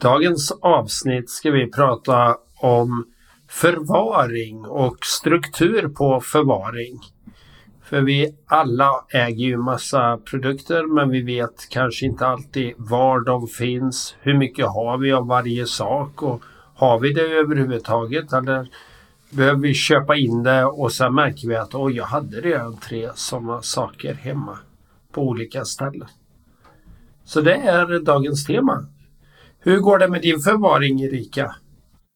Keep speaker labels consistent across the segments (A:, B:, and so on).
A: Dagens avsnitt ska vi prata om förvaring och struktur på förvaring. För vi alla äger ju massa produkter men vi vet kanske inte alltid var de finns. Hur mycket har vi av varje sak och har vi det överhuvudtaget eller behöver vi köpa in det och sen märker vi att oj, jag hade redan tre sådana saker hemma på olika ställen. Så det är dagens tema. Hur går det med din förvaring Erika?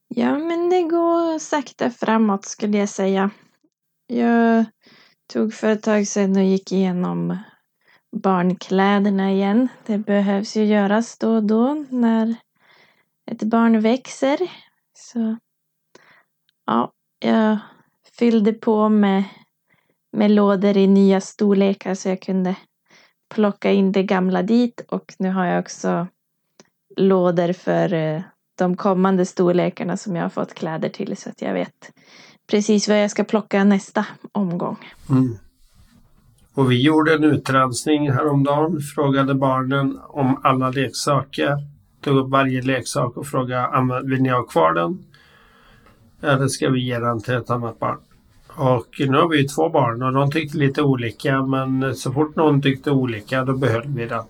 B: Ja, men det går sakta framåt skulle jag säga. Jag tog för ett tag sedan och gick igenom barnkläderna igen. Det behövs ju göras då och då när ett barn växer. Så ja, jag fyllde på med, med lådor i nya storlekar så jag kunde plocka in det gamla dit och nu har jag också lådor för eh, de kommande storlekarna som jag har fått kläder till så att jag vet precis vad jag ska plocka nästa omgång.
A: Mm. Och vi gjorde en utrensning häromdagen, frågade barnen om alla leksaker. Tog upp varje leksak och frågade vill ni ha kvar den? Eller ska vi ge den till ett annat barn? Och nu har vi ju två barn och de tyckte lite olika men så fort någon tyckte olika då behöll vi den.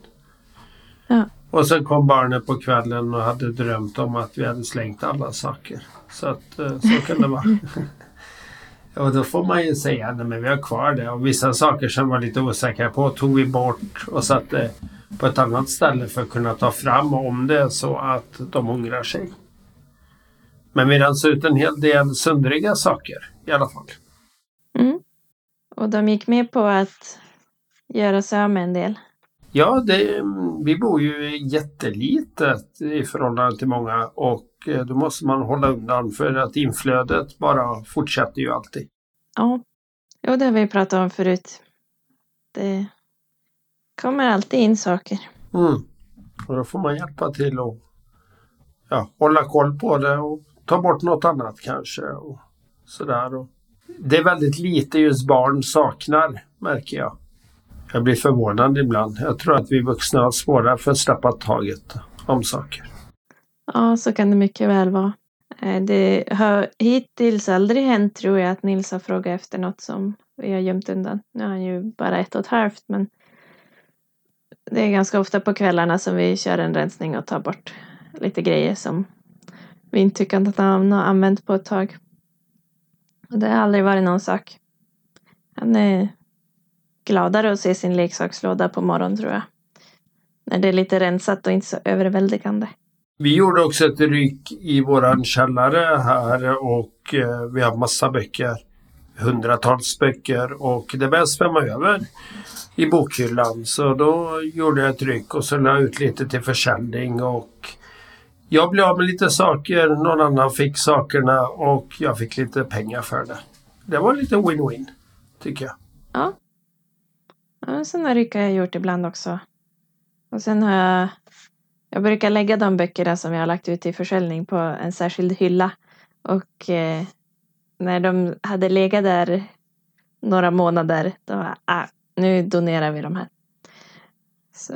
B: Ja.
A: Och sen kom barnet på kvällen och hade drömt om att vi hade slängt alla saker. Så att eh, så kan det vara. och då får man ju säga att vi har kvar det och vissa saker som var lite osäkra på tog vi bort och satte på ett annat ställe för att kunna ta fram om det så att de ångrar sig. Men vi rensade ut en hel del söndriga saker i alla fall.
B: Mm. Och de gick med på att göra sig av med en del.
A: Ja, det, vi bor ju jättelitet i förhållande till många och eh, då måste man hålla undan för att inflödet bara fortsätter ju alltid.
B: Ja, jo, det har vi pratat om förut. Det kommer alltid in saker.
A: Mm. Och då får man hjälpa till och ja, hålla koll på det och ta bort något annat kanske. Och sådär. Och det är väldigt lite just barn saknar, märker jag. Jag blir förvånad ibland. Jag tror att vi vuxna har svårare för att släppa taget om saker.
B: Ja, så kan det mycket väl vara. Eh, det har hittills aldrig hänt tror jag att Nils har frågat efter något som vi har gömt undan. Nu är han ju bara ett och ett halvt men det är ganska ofta på kvällarna som vi kör en rensning och tar bort lite grejer som vi inte tycker att han har använt på ett tag. Och det har aldrig varit någon sak. Han är gladare att se sin leksakslåda på morgonen tror jag. När det är lite rensat och inte så överväldigande.
A: Vi gjorde också ett ryck i våran källare här och eh, vi har massa böcker. Hundratals böcker och det började svämma över i bokhyllan. Så då gjorde jag ett ryck och så la ut lite till försäljning och jag blev av med lite saker, någon annan fick sakerna och jag fick lite pengar för det. Det var lite win-win, tycker jag.
B: Ja, Ja, sådana ryck har jag gjort ibland också. Och sen har jag, jag brukar lägga de böckerna som jag har lagt ut till försäljning på en särskild hylla. Och eh, när de hade legat där några månader, då var ah, nu donerar vi de här. Så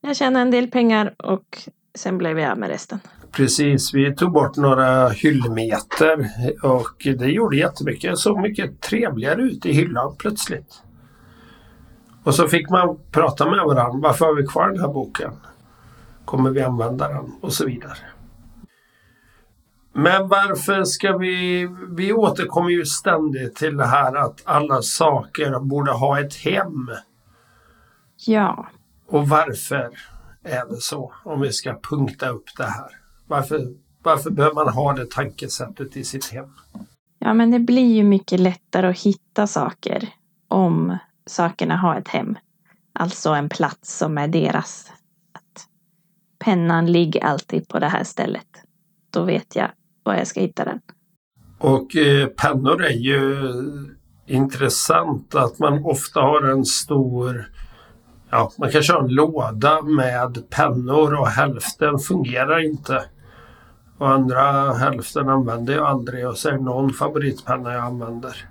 B: jag tjänade en del pengar och sen blev jag av med resten.
A: Precis, vi tog bort några hyllmeter och det gjorde jättemycket. Jag såg mycket trevligare ut i hyllan plötsligt. Och så fick man prata med varandra. Varför har vi kvar den här boken? Kommer vi använda den? Och så vidare. Men varför ska vi... Vi återkommer ju ständigt till det här att alla saker borde ha ett hem.
B: Ja.
A: Och varför är det så? Om vi ska punkta upp det här. Varför, varför behöver man ha det tankesättet i sitt hem?
B: Ja, men det blir ju mycket lättare att hitta saker om sakerna ha ett hem. Alltså en plats som är deras. Att pennan ligger alltid på det här stället. Då vet jag var jag ska hitta den.
A: Och eh, pennor är ju intressant att man ofta har en stor Ja, man kanske har en låda med pennor och hälften fungerar inte. Och andra hälften använder jag aldrig och så är det någon favoritpenna jag använder.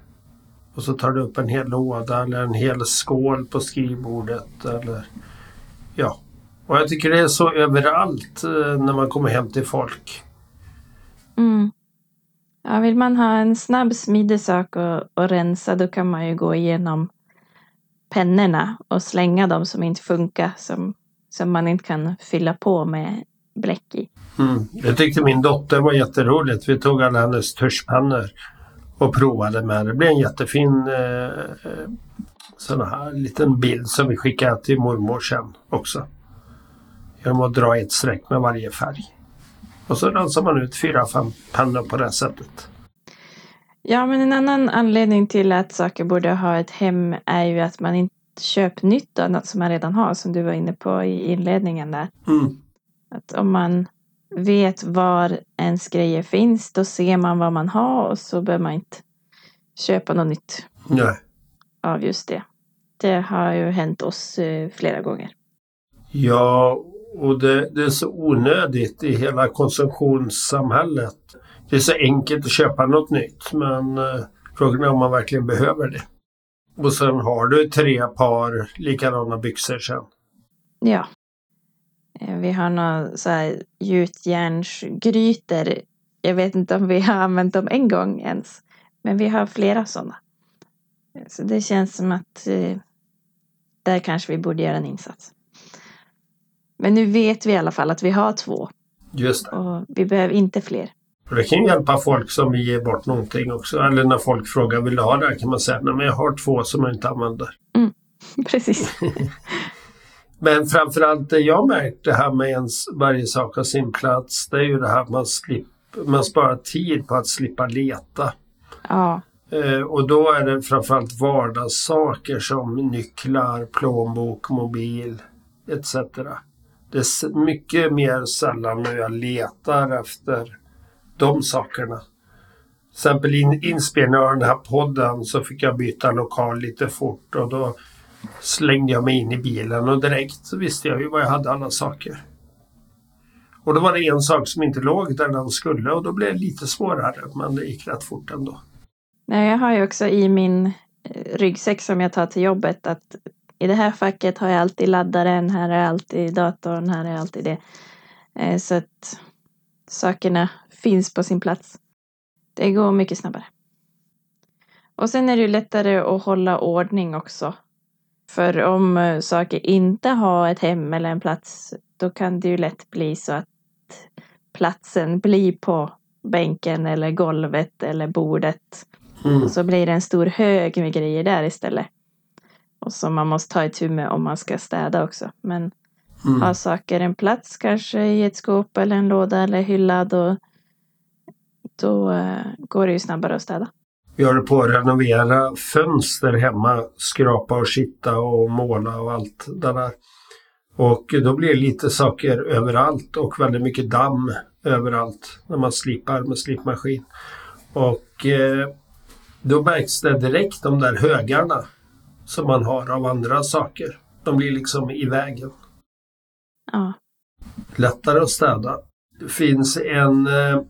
A: Och så tar du upp en hel låda eller en hel skål på skrivbordet eller ja. Och jag tycker det är så överallt eh, när man kommer hem till folk.
B: Mm. Ja, vill man ha en snabb smidig sak att rensa då kan man ju gå igenom pennorna och slänga dem som inte funkar som, som man inte kan fylla på med bläck i.
A: Mm. Jag tyckte min dotter var jätteroligt. Vi tog alla hennes tuschpennor och provade med det. Blev en jättefin eh, sån här liten bild som vi skickade till mormor sen också. Genom att dra ett streck med varje färg. Och så rensar man ut fyra, fem pennor på det sättet.
B: Ja, men en annan anledning till att saker borde ha ett hem är ju att man inte köper nytt av något som man redan har, som du var inne på i inledningen där.
A: Mm.
B: Att om man vet var ens grejer finns, då ser man vad man har och så behöver man inte köpa något nytt
A: Nej.
B: av just det. Det har ju hänt oss eh, flera gånger.
A: Ja, och det, det är så onödigt i hela konsumtionssamhället. Det är så enkelt att köpa något nytt men eh, frågan är om man verkligen behöver det. Och sen har du tre par likadana byxor sen.
B: Ja. Eh, Vi har några så här gjutjärnsgrytor. Jag vet inte om vi har använt dem en gång ens. Men vi har flera sådana. Så det känns som att eh, där kanske vi borde göra en insats. Men nu vet vi i alla fall att vi har två
A: Just det.
B: och vi behöver inte fler.
A: Och det kan hjälpa folk som vill ge bort någonting också. Eller när folk frågar vill du ha det här kan man säga nej men jag har två som jag inte använder.
B: Precis.
A: Men framförallt det jag märkt det här med ens varje sak har sin plats. Det är ju det här att man, slip, man sparar tid på att slippa leta.
B: Ja.
A: Eh, och då är det framförallt vardagssaker som nycklar, plånbok, mobil etc. Det är mycket mer sällan när jag letar efter de sakerna. Till exempel in, inspelningen av den här podden så fick jag byta lokal lite fort och då slängde jag mig in i bilen och direkt så visste jag ju var jag hade alla saker. Och då var det en sak som inte låg där den skulle och då blev det lite svårare men det gick rätt fort ändå.
B: Nej, jag har ju också i min eh, ryggsäck som jag tar till jobbet att i det här facket har jag alltid laddaren, här är alltid datorn, här är alltid det. Eh, så att sakerna finns på sin plats. Det går mycket snabbare. Och sen är det ju lättare att hålla ordning också. För om eh, saker inte har ett hem eller en plats, då kan det ju lätt bli så att platsen blir på bänken eller golvet eller bordet.
A: Mm.
B: Och så blir det en stor hög med grejer där istället. Och som man måste ta itu med om man ska städa också. Men
A: Mm.
B: har saker en plats kanske i ett skåp eller en låda eller hylla då, då eh, går det ju snabbare att städa.
A: Vi håller på att renovera fönster hemma, skrapa och kitta och måla och allt det där. Och då blir det lite saker överallt och väldigt mycket damm överallt när man slipar med slipmaskin. Och eh, då märks det direkt de där högarna som man har av andra saker. De blir liksom i vägen.
B: Ja.
A: lättare att städa. Det finns en eh,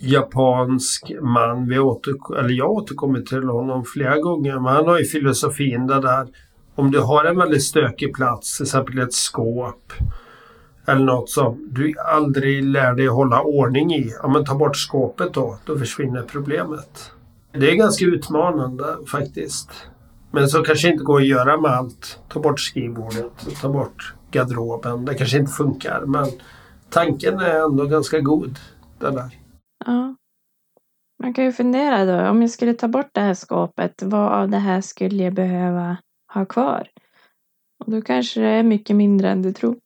A: japansk man, vi åter, eller jag återkommer till honom flera gånger, men han har ju filosofin det där om du har en väldigt stökig plats, till exempel ett skåp eller något som du aldrig lär dig hålla ordning i, ja men ta bort skåpet då, då försvinner problemet. Det är ganska utmanande faktiskt. Men så kanske inte går att göra med allt. Ta bort skrivbordet, ta bort garderoben. Det kanske inte funkar men tanken är ändå ganska god. Den där
B: ja. Man kan ju fundera då, om jag skulle ta bort det här skåpet, vad av det här skulle jag behöva ha kvar? Och då kanske det är mycket mindre än du tror.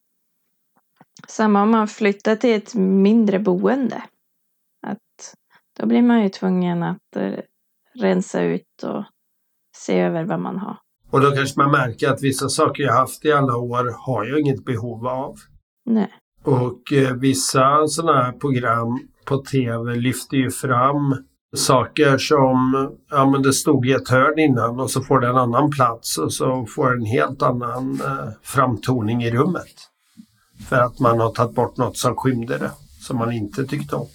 B: Samma om man flyttar till ett mindre boende. Att då blir man ju tvungen att eh, rensa ut och se över vad man har.
A: Och då kanske man märker att vissa saker jag haft i alla år har jag inget behov av.
B: Nej.
A: Och eh, vissa sådana här program på tv lyfter ju fram saker som, ja men det stod i ett hörn innan och så får det en annan plats och så får det en helt annan eh, framtoning i rummet. För att man har tagit bort något som skymde det, som man inte tyckte om.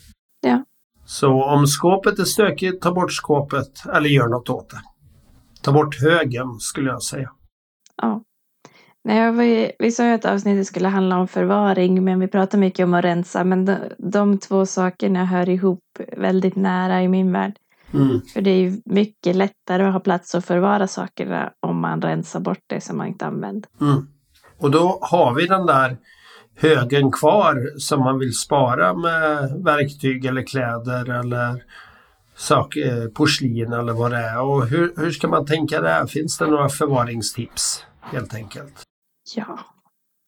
B: Ja.
A: Så om skåpet är stökigt, ta bort skåpet eller gör något åt det. Ta bort högen skulle jag säga.
B: Ja. Nej, ju, vi sa ju att avsnittet skulle handla om förvaring, men vi pratar mycket om att rensa. Men de, de två sakerna hör ihop väldigt nära i min värld.
A: Mm.
B: För det är ju mycket lättare att ha plats att förvara sakerna om man rensar bort det som man inte använder.
A: Mm. Och då har vi den där högen kvar som man vill spara med verktyg eller kläder eller sak, eh, porslin eller vad det är. Och hur, hur ska man tänka där? Finns det några förvaringstips helt enkelt?
B: Ja,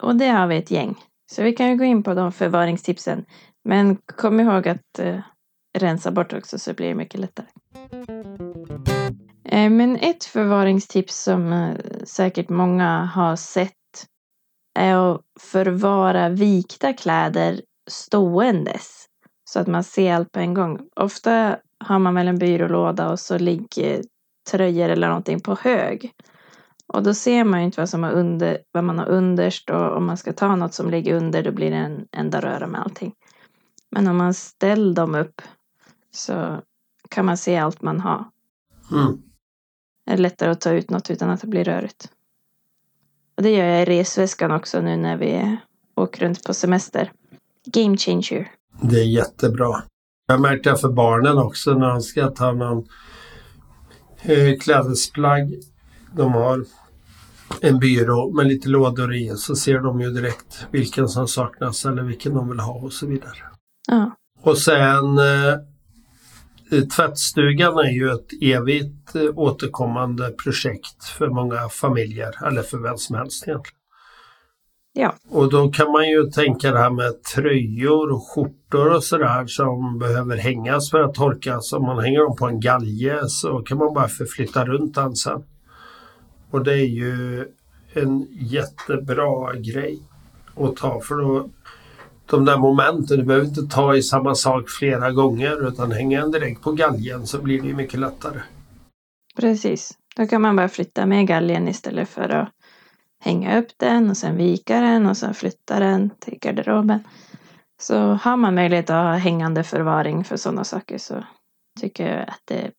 B: och det har vi ett gäng. Så vi kan ju gå in på de förvaringstipsen. Men kom ihåg att eh, rensa bort också så blir det mycket lättare. Eh, men ett förvaringstips som eh, säkert många har sett är att förvara vikta kläder ståendes. Så att man ser allt på en gång. Ofta har man väl en byrålåda och så ligger tröjor eller någonting på hög. Och då ser man ju inte vad, som är under, vad man har underst och om man ska ta något som ligger under då blir det en enda röra med allting. Men om man ställer dem upp så kan man se allt man har.
A: Mm.
B: Det är lättare att ta ut något utan att det blir rörigt. Och det gör jag i resväskan också nu när vi åker runt på semester. Game changer.
A: Det är jättebra. Jag märkte det för barnen också när de ska ta någon eh, klädesplagg. De har en byrå med lite lådor i så ser de ju direkt vilken som saknas eller vilken de vill ha och så vidare.
B: Ja,
A: Och sen eh, tvättstugan är ju ett evigt eh, återkommande projekt för många familjer eller för vem som helst egentligen.
B: Ja.
A: Och då kan man ju tänka det här med tröjor och skjortor och sådär som behöver hängas för att torkas. Om man hänger dem på en galge så kan man bara förflytta runt den sen. Och det är ju en jättebra grej att ta för då de där momenten, du behöver inte ta i samma sak flera gånger utan hänger den direkt på galgen så blir det ju mycket lättare.
B: precis. Då kan man bara flytta med galgen istället för att hänga upp den och sen vika den och sen flytta den till garderoben. Så har man möjlighet att ha hängande förvaring för sådana saker så tycker jag att det är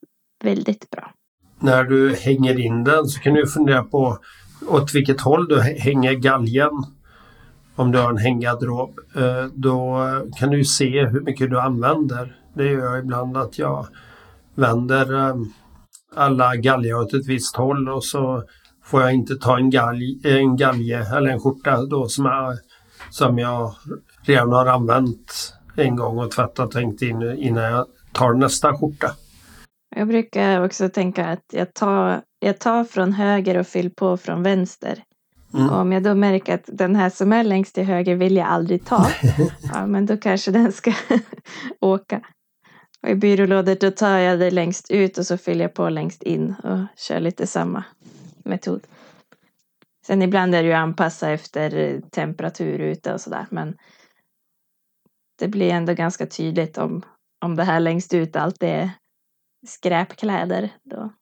B: väldigt bra.
A: När du hänger in den så kan du fundera på åt vilket håll du hänger galgen. Om du har en hänggarderob. Eh, då kan du ju se hur mycket du använder. Det gör jag ibland att jag vänder eh, alla galgar åt ett visst håll och så får jag inte ta en, galg, en galge eller en skjorta då som, är, som jag redan har använt en gång och tvättat och tänkt in innan jag tar nästa skjorta.
B: Jag brukar också tänka att jag tar, jag tar från höger och fyller på från vänster.
A: Mm.
B: Om jag då märker att den här som är längst till höger vill jag aldrig ta. ja, men då kanske den ska åka. Och i byrålådor då tar jag det längst ut och så fyller jag på längst in och kör lite samma metod. Sen ibland är det ju anpassa efter temperatur ute och sådär. Men det blir ändå ganska tydligt om, om det här längst ut alltid är skräpkläder. Då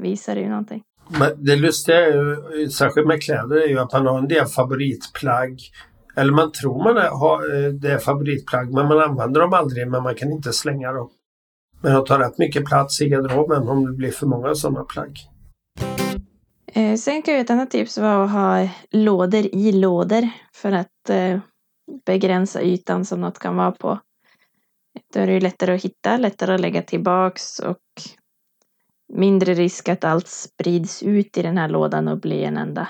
B: visar det ju någonting.
A: Men det lustiga är ju, särskilt med kläder, är ju att man har en del favoritplagg. Eller man tror man har eh, det är favoritplagg men man använder dem aldrig men man kan inte slänga dem. Men de tar rätt mycket plats i garderoben om det blir för många sådana plagg.
B: Eh, sen kan ju ett annat tips vara att ha lådor i lådor för att eh, begränsa ytan som något kan vara på. Då är det ju lättare att hitta, lättare att lägga tillbaks och mindre risk att allt sprids ut i den här lådan och blir en enda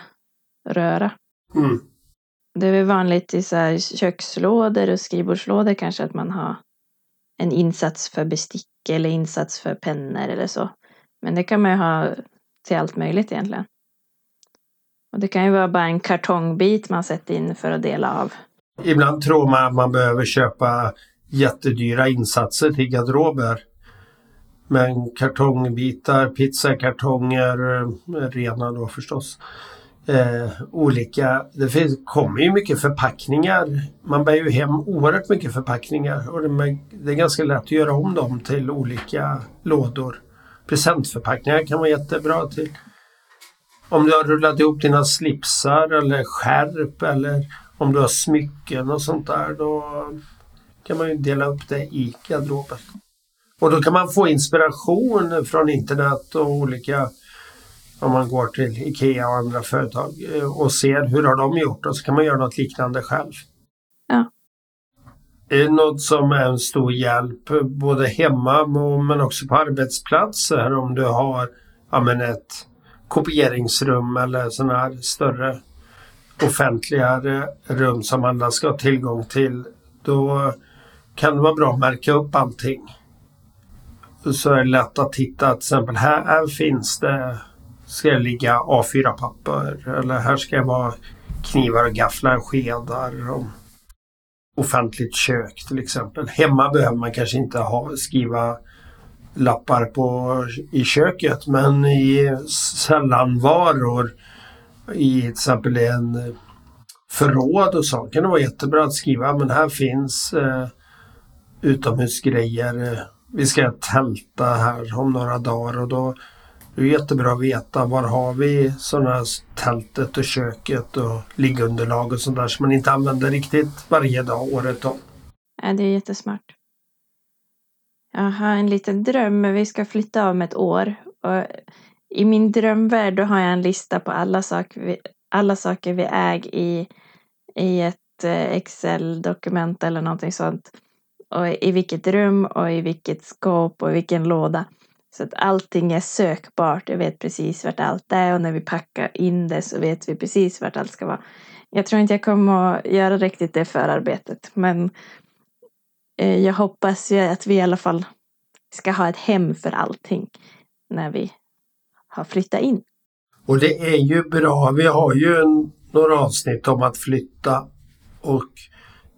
B: röra.
A: Mm.
B: Det är väl vanligt i så här kökslådor och skrivbordslådor kanske att man har en insats för bestick eller insats för pennor eller så. Men det kan man ju ha till allt möjligt egentligen. Och det kan ju vara bara en kartongbit man sätter in för att dela av.
A: Ibland tror man att man behöver köpa jättedyra insatser till garderober. Men kartongbitar, pizzakartonger, eh, rena då förstås. Eh, olika, det finns, kommer ju mycket förpackningar. Man bär ju hem oerhört mycket förpackningar och det, det är ganska lätt att göra om dem till olika lådor. Presentförpackningar kan vara jättebra till om du har rullat ihop dina slipsar eller skärp eller om du har smycken och sånt där då kan man ju dela upp det i garderoben. Och då kan man få inspiration från internet och olika om man går till IKEA och andra företag eh, och ser hur har de gjort och så kan man göra något liknande själv.
B: Ja.
A: Det är något som är en stor hjälp både hemma men också på arbetsplatser om du har ja, men ett kopieringsrum eller sådana här större offentliga rum som alla ska ha tillgång till. Då kan det vara bra att märka upp allting. Så är det lätt att hitta till exempel här, här finns det ska det ligga A4-papper eller här ska det vara knivar och gafflar, skedar. Och offentligt kök till exempel. Hemma behöver man kanske inte ha, skriva lappar på, i köket men i sällanvaror i till exempel en förråd och så kan det vara jättebra att skriva men här finns eh, utomhusgrejer. Vi ska tälta här om några dagar och då är det jättebra att veta var har vi sådana tältet och köket och liggunderlag och sånt där som man inte använder riktigt varje dag året om.
B: Ja, det är jättesmart. Jag har en liten dröm. Vi ska flytta om ett år. Och I min drömvärld då har jag en lista på alla saker vi, alla saker vi äger i, i ett eh, Excel-dokument eller någonting sånt. Och i vilket rum och i vilket skåp och i vilken låda. Så att allting är sökbart. Jag vet precis vart allt är och när vi packar in det så vet vi precis vart allt ska vara. Jag tror inte jag kommer att göra riktigt det förarbetet men eh, jag hoppas ju att vi i alla fall ska ha ett hem för allting när vi har flyttat in.
A: Och det är ju bra. Vi har ju en, några avsnitt om att flytta och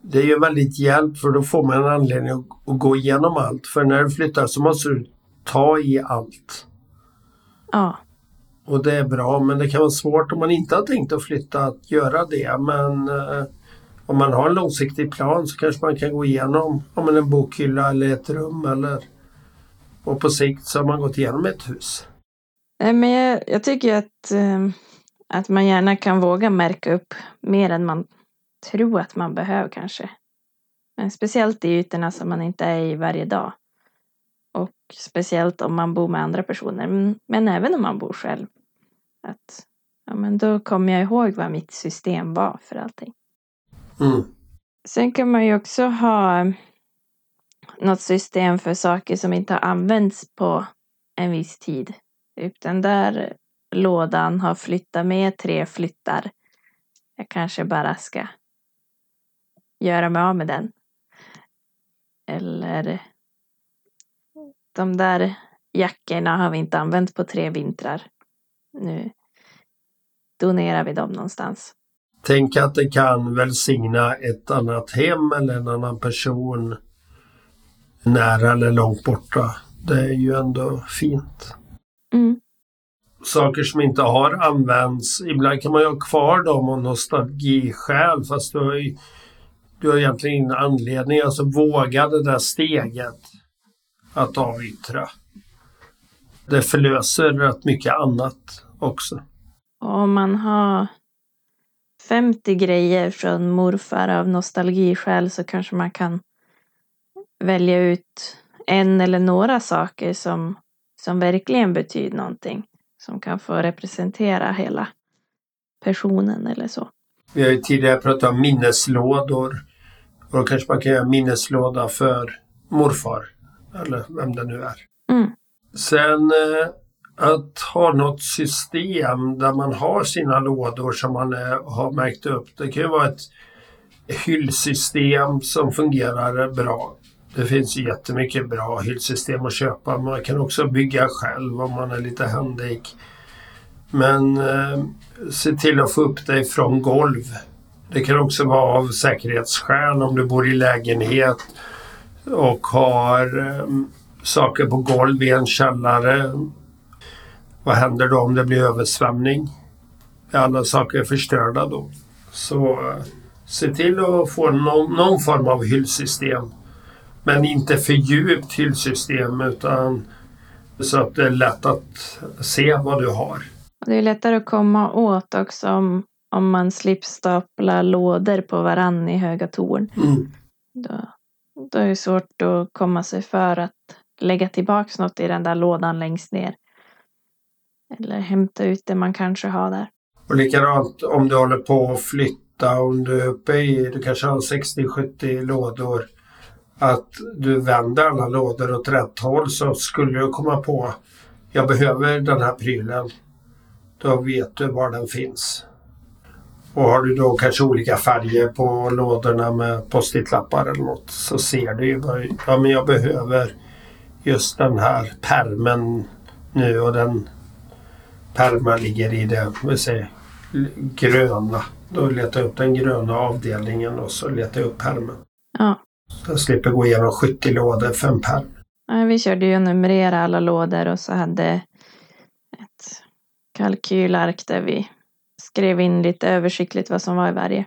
A: det är ju väldigt hjälp för då får man en anledning att, gå igenom allt. För när du flyttar så måste du ta i allt.
B: Ja.
A: Och det är bra men det kan vara svårt om man inte har tänkt att flytta att göra det. Men eh, om man har en långsiktig plan så kanske man kan gå igenom om man en bokhylla eller ett rum eller och på sikt så har man gått igenom ett hus.
B: Men jag, jag tycker att, ehm, att man gärna kan våga märka upp mer än man tror att man behöver kanske. Men speciellt i ytorna som man inte är i varje dag. Och speciellt om man bor med andra personer, men, men även om man bor själv. Att, ja, men då kommer jag ihåg vad mitt system var för allting.
A: Mm.
B: Sen kan man ju också ha något system för saker som inte har använts på en viss tid. Typ den där lådan har flyttat med tre flyttar. Jag kanske bara ska göra mig av med den. Eller de där jackorna har vi inte använt på tre vintrar. Nu donerar vi dem någonstans.
A: Tänk att det kan välsigna ett annat hem eller en annan person nära eller långt borta. Det är ju ändå fint.
B: Mm.
A: Saker som inte har använts, ibland kan man ju ha kvar dem av nostalgiskäl fast du har, ju, du har egentligen ingen anledning. Alltså våga det där steget att avyttra. Det förlöser rätt mycket annat också.
B: Om man har 50 grejer från morfar av nostalgiskäl så kanske man kan välja ut en eller några saker som, som verkligen betyder någonting. Som kan få representera hela personen eller så.
A: Vi har ju tidigare pratat om minneslådor. Och då kanske man kan göra minneslåda för morfar. Eller vem det nu är.
B: Mm.
A: Sen eh, att ha något system där man har sina lådor som man eh, har märkt upp. Det kan ju vara ett hyllsystem som fungerar bra. Det finns jättemycket bra hyllsystem att köpa. Man kan också bygga själv om man är lite händig. Men eh, se till att få upp det från golv. Det kan också vara av säkerhetsskäl om du bor i lägenhet och har ehm, saker på golv i en källare. Vad händer då om det blir översvämning? Är alla saker förstörda då? Så eh, se till att få någon, någon form av hyllsystem. Men inte för djupt hyllsystem utan så att det är lätt att se vad du har.
B: Det är lättare att komma åt också om, om man slipper stapla lådor på varann i höga torn.
A: Mm.
B: Då, då är det svårt att komma sig för att lägga tillbaks något i den där lådan längst ner. Eller hämta ut det man kanske har där.
A: Och likadant om du håller på att flytta, om du är uppe i, du kanske har 60-70 lådor. Att du vänder alla lådor åt rätt håll så skulle du komma på, jag behöver den här prylen. Då vet du var den finns. Och har du då kanske olika färger på lådorna med post-it-lappar eller något så ser du ju, vad- ja men jag behöver just den här permen nu och den pärmen ligger i det, vi säger, gröna. Då letar jag upp den gröna avdelningen och så letar jag upp pärmen.
B: Ja.
A: Så jag slipper gå igenom 70 lådor för en pärm.
B: Ja, Vi körde ju numrera alla lådor och så hade ett kalkylark där vi skrev in lite översiktligt vad som var i varje.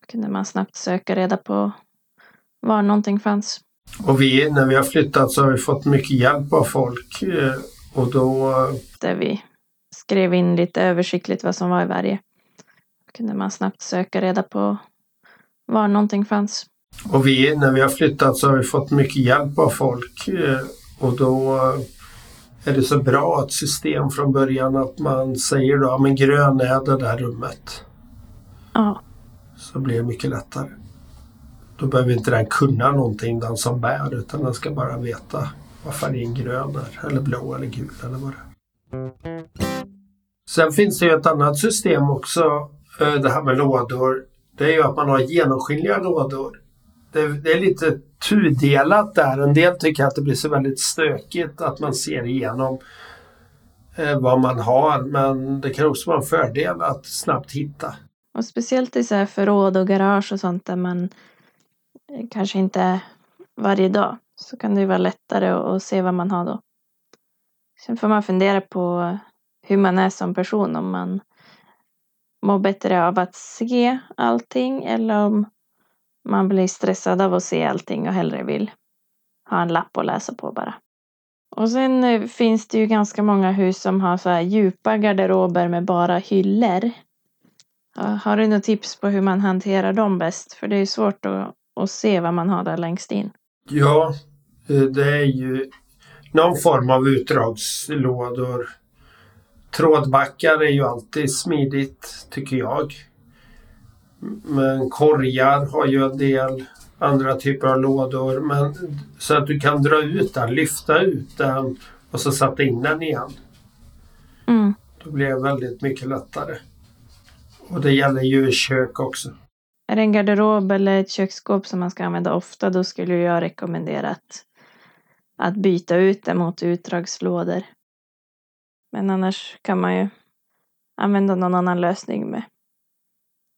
B: Då kunde man snabbt söka reda på var någonting fanns.
A: Och vi, när vi har flyttat så har vi fått mycket hjälp av folk. eh, Och då,
B: Där vi skrev in lite översiktligt vad som var i varje. Då kunde man snabbt söka reda på var någonting fanns.
A: och vi, när vi har flyttat så har vi fått mycket hjälp av folk. eh, Och då är det så bra ett system från början att man säger då, men grön är det där rummet.
B: Ja,
A: Så blir det mycket lättare. Då behöver inte den kunna någonting, den som bär, utan den ska bara veta vad färgen grön är, eller blå eller gul eller vad det är. Sen finns det ju ett annat system också, eh, det här med lådor. Det är ju att man har genomskinliga lådor. Det, det är lite tudelat där. En del tycker att det blir så väldigt stökigt att man ser igenom eh, vad man har. Men det kan också vara en fördel att snabbt hitta.
B: och speciellt i så här förråd och garage och sånt där man eh, kanske inte är varje dag. Så kan det ju vara lättare att se vad man har då. Sen får man fundera på hur man är som person. Om man mår bättre av att se allting eller om man blir stressad av att se allting och hellre vill ha en lapp och läsa på bara. Och sen eh, finns det ju ganska många hus som har så här djupa garderober med bara hyllor. Har du några tips på hur man hanterar dem bäst? För det är ju svårt att, att se vad man har där längst in.
A: Ja, eh, det är ju någon form av utdragslådor. Trådbackar är ju alltid smidigt, tycker jag. Men korgar har ju en del andra typer av lådor. Men, så att du kan dra ut den, lyfta ut den och så sätta in den igen.
B: Mm.
A: Då blir det väldigt mycket lättare. Och det gäller ju kök också.
B: Är det en garderob eller ett köksskåp som man ska använda ofta då skulle jag rekommendera att, att byta ut det mot utdragslådor. Men annars kan man ju använda någon annan lösning med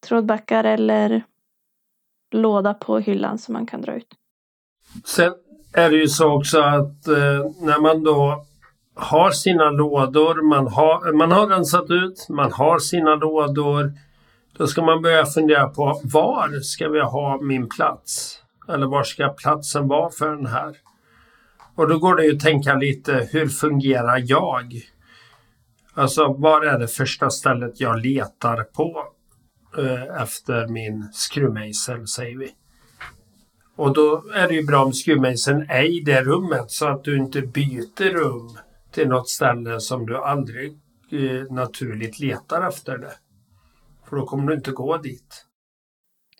B: trådbackar eller låda på hyllan som man kan dra ut.
A: Sen är det ju så också att eh, när man då har sina lådor, man har, man har rensat ut, man har sina lådor. Då ska man börja fundera på var ska vi ha min plats? Eller var ska platsen vara för den här? Och då går det ju att tänka lite, hur fungerar jag? Alltså, var är det första stället jag letar på Eh, efter min skruvmejsel, säger vi. Och då är det ju bra om skruvmejseln är i det rummet så att du inte byter rum till något ställe som du aldrig eh, naturligt letar efter det. För då kommer du inte gå dit.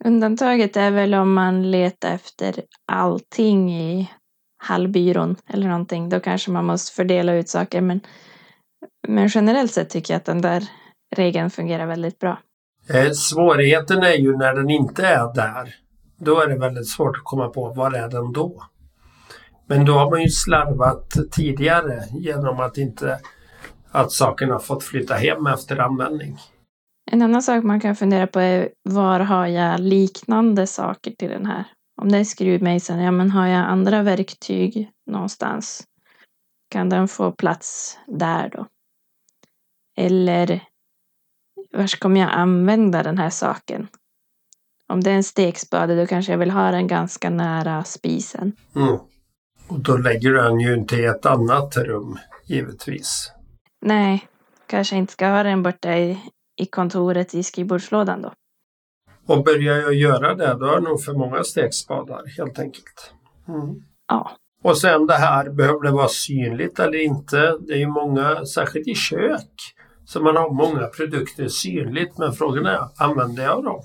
B: Undantaget är väl om man letar efter allting i hallbyrån eller någonting. Då kanske man måste fördela ut saker. Men, men generellt sett tycker jag att den där regeln fungerar väldigt bra.
A: Eh, svårigheten är ju när den inte är där. Då är det väldigt svårt att komma på var är den då? Men då har man ju slarvat tidigare genom att inte att sakerna fått flytta hem efter användning.
B: En annan sak man kan fundera på är var har jag liknande saker till den här? Om det är skruvmejseln, ja men har jag andra verktyg någonstans kan den få plats där då? Eller var kommer jag använda den här saken? Om det är en stekspade då kanske jag vill ha den ganska nära spisen.
A: Mm. Och då lägger du den ju inte i ett annat rum, givetvis.
B: Nej, kanske inte ska ha den borta i, i kontoret i skrivbordslådan då.
A: Och börjar jag göra det, då har jag nog för många stekspadar helt enkelt. Mm.
B: Ja.
A: Och sen det här, behöver det vara synligt eller inte? Det är ju många, särskilt i kök, så man har många produkter synligt. Men frågan är, använder jag dem?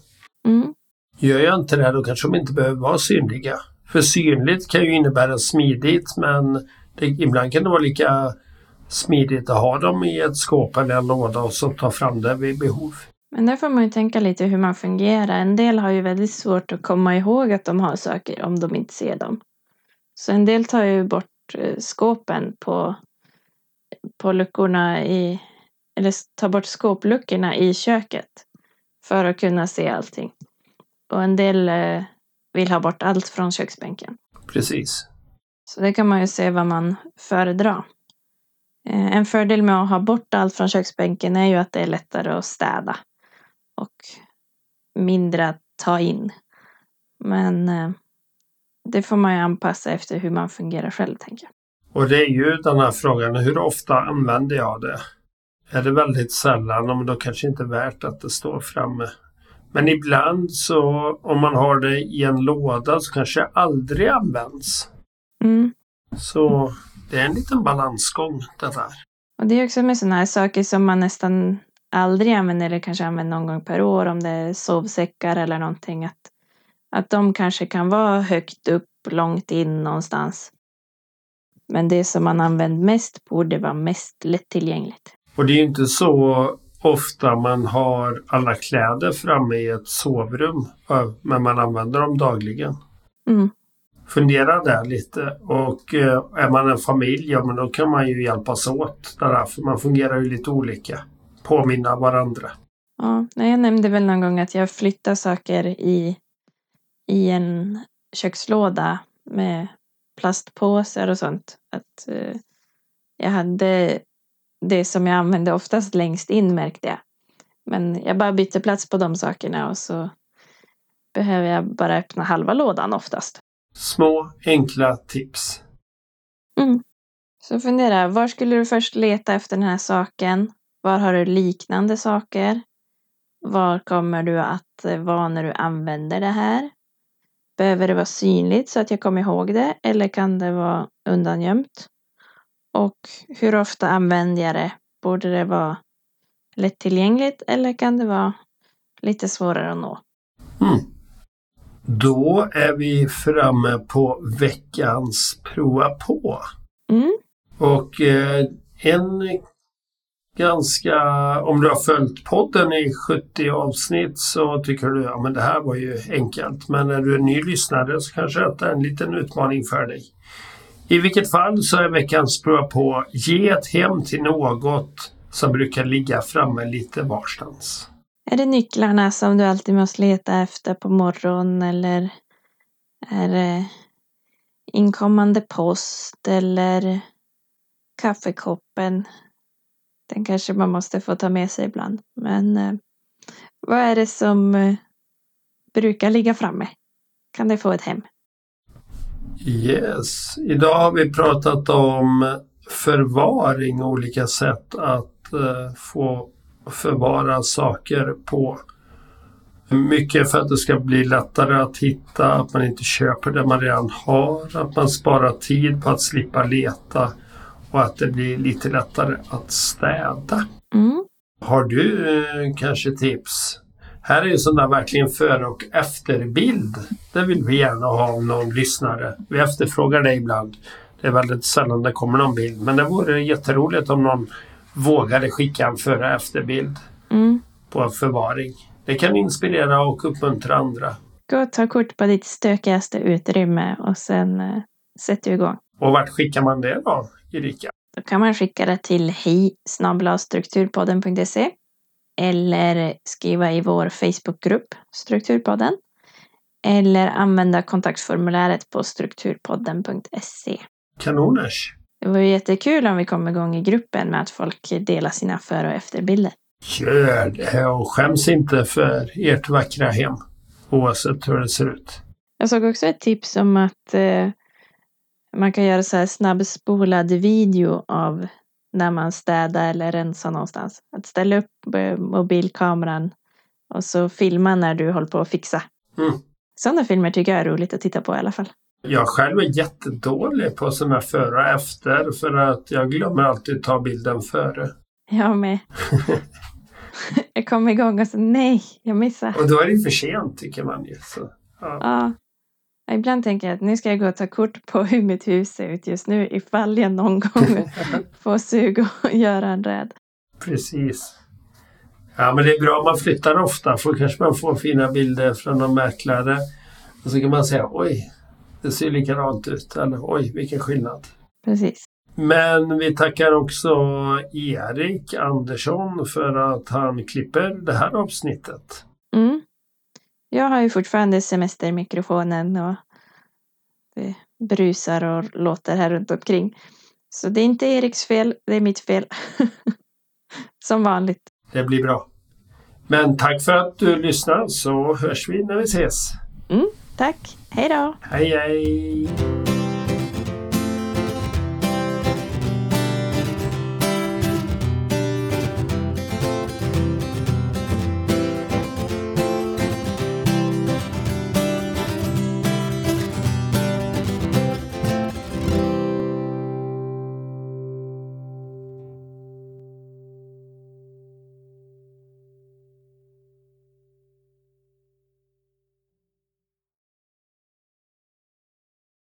B: Mm.
A: Gör jag inte det, då kanske de inte behöver vara synliga. För synligt kan ju innebära smidigt, men det, ibland kan det vara lika smidigt att ha dem i ett skåp eller en låda och så ta fram det vid behov.
B: Men där får man ju tänka lite hur man fungerar. En del har ju väldigt svårt att komma ihåg att de har saker om de inte ser dem. Så en del tar ju bort eh, skåpen på, på luckorna i, eller tar bort skåpluckorna i köket för att kunna se allting. Och en del eh, vill ha bort allt från köksbänken.
A: Precis.
B: Så det kan man ju se vad man föredrar. Eh, En fördel med att ha bort allt från köksbänken är ju att det är lättare att städa och mindre att ta in. Men eh, det får man ju anpassa efter hur man fungerar själv, tänker jag.
A: Och det är ju den här frågan, hur ofta använder jag det? Är det väldigt sällan, men då kanske inte är värt att det står framme. Men ibland så om man har det i en låda så kanske det aldrig används.
B: Mm.
A: Så det är en liten balansgång det där.
B: Och det är också med sådana här saker som man nästan aldrig använder eller kanske använder någon gång per år om det är sovsäckar eller någonting. Att, att de kanske kan vara högt upp, långt in någonstans. Men det som man använder mest borde vara mest lättillgängligt.
A: Och det är ju inte så ofta man har alla kläder framme i ett sovrum, men man använder dem dagligen.
B: Mm.
A: Fundera där lite och eh, är man en familj, ja men då kan man ju hjälpas åt där, för man fungerar ju lite olika. Påminna varandra.
B: Ja, jag nämnde väl någon gång att jag flyttar saker i, i en kökslåda med plastpåsar och sånt. Att eh, jag hade det som jag använde oftast längst in märkte jag. Men jag bara bytte plats på de sakerna och så behöver jag bara öppna halva lådan oftast.
A: Små enkla tips.
B: Mm. Så fundera, var skulle du först leta efter den här saken? Var har du liknande saker? Var kommer du att vara när du använder det här? Behöver det vara synligt så att jag kommer ihåg det eller kan det vara undangömt? Och hur ofta använder jag det? Borde det vara lättillgängligt eller kan det vara lite svårare att nå?
A: Mm. Då är vi framme på veckans prova på.
B: Mm.
A: Och eh, en ganska, om du har följt podden i 70 avsnitt så tycker du ja men det här var ju enkelt. Men när du är ny lyssnare så kanske det är en liten utmaning för dig. I vilket fall så är veckans prova på ge ett hem till något som brukar ligga framme lite varstans.
B: Är det nycklarna som du alltid måste leta efter på morgonen eller är det inkommande post eller kaffekoppen? Den kanske man måste få ta med sig ibland. Men eh, vad är det som eh, brukar ligga framme? Kan det få ett hem?
A: Yes, idag har vi pratat om förvaring och olika sätt att eh, få förvara saker på. Mycket för att det ska bli lättare att hitta, att man inte köper det man redan har, att man sparar tid på att slippa leta och att det blir lite lättare att städa.
B: Mm.
A: Har du eh, kanske tips? Här är ju sån där verkligen före och efterbild. Det vill vi gärna ha av någon lyssnare. Vi efterfrågar det ibland. Det är väldigt sällan det kommer någon bild. Men det vore jätteroligt om någon vågade skicka en före och efterbild
B: Mm.
A: på en förvaring. Det kan inspirera och uppmuntra andra.
B: Gå och ta kort på ditt stökigaste utrymme och sen eh, sätter du igång.
A: Och vart skickar man det då, Erika?
B: Då kan man skicka det till hej strukturpodden.se eller skriva i vår Facebookgrupp Strukturpodden eller använda kontaktformuläret på strukturpodden.se.
A: Kanoners!
B: Det vore jättekul om vi kom igång i gruppen med att folk delar sina före och efterbilder.
A: Gör det och skäms inte för ert vackra hem. Oavsett hur det ser ut.
B: Jag såg också ett tips om att eh, man kan göra så här snabbspolad video av när man städar eller rensar någonstans. Att ställa upp eh, mobilkameran och så filma när du håller på att fixa.
A: Mm.
B: Sådana filmer tycker jag är roligt att titta på i alla fall.
A: Jag själv är jättedålig på sådana före och efter för att jag glömmer alltid ta bilden före.
B: Jag med. jag kom igång och så nej, jag missade.
A: Och då är det för sent tycker man ju. Så, ja.
B: Ja. Ibland tänker jag att nu ska jag gå och ta kort på hur mitt hus ser ut just nu ifall jag någon gång får sug och göra en räd.
A: Precis. Ja men det är bra om man flyttar ofta för kanske man får fina bilder från någon mäklare. Och så kan man säga oj, det ser likadant ut. Eller oj, vilken skillnad.
B: Precis.
A: Men vi tackar också Erik Andersson för att han klipper det här avsnittet.
B: Mm. Jag har ju fortfarande semestermikrofonen och det brusar och låter här runt omkring. Så det är inte Eriks fel, det är mitt fel. Som vanligt.
A: Det blir bra. Men tack för att du lyssnar så hörs vi när vi ses.
B: Tack, hej då!
A: Hej hej!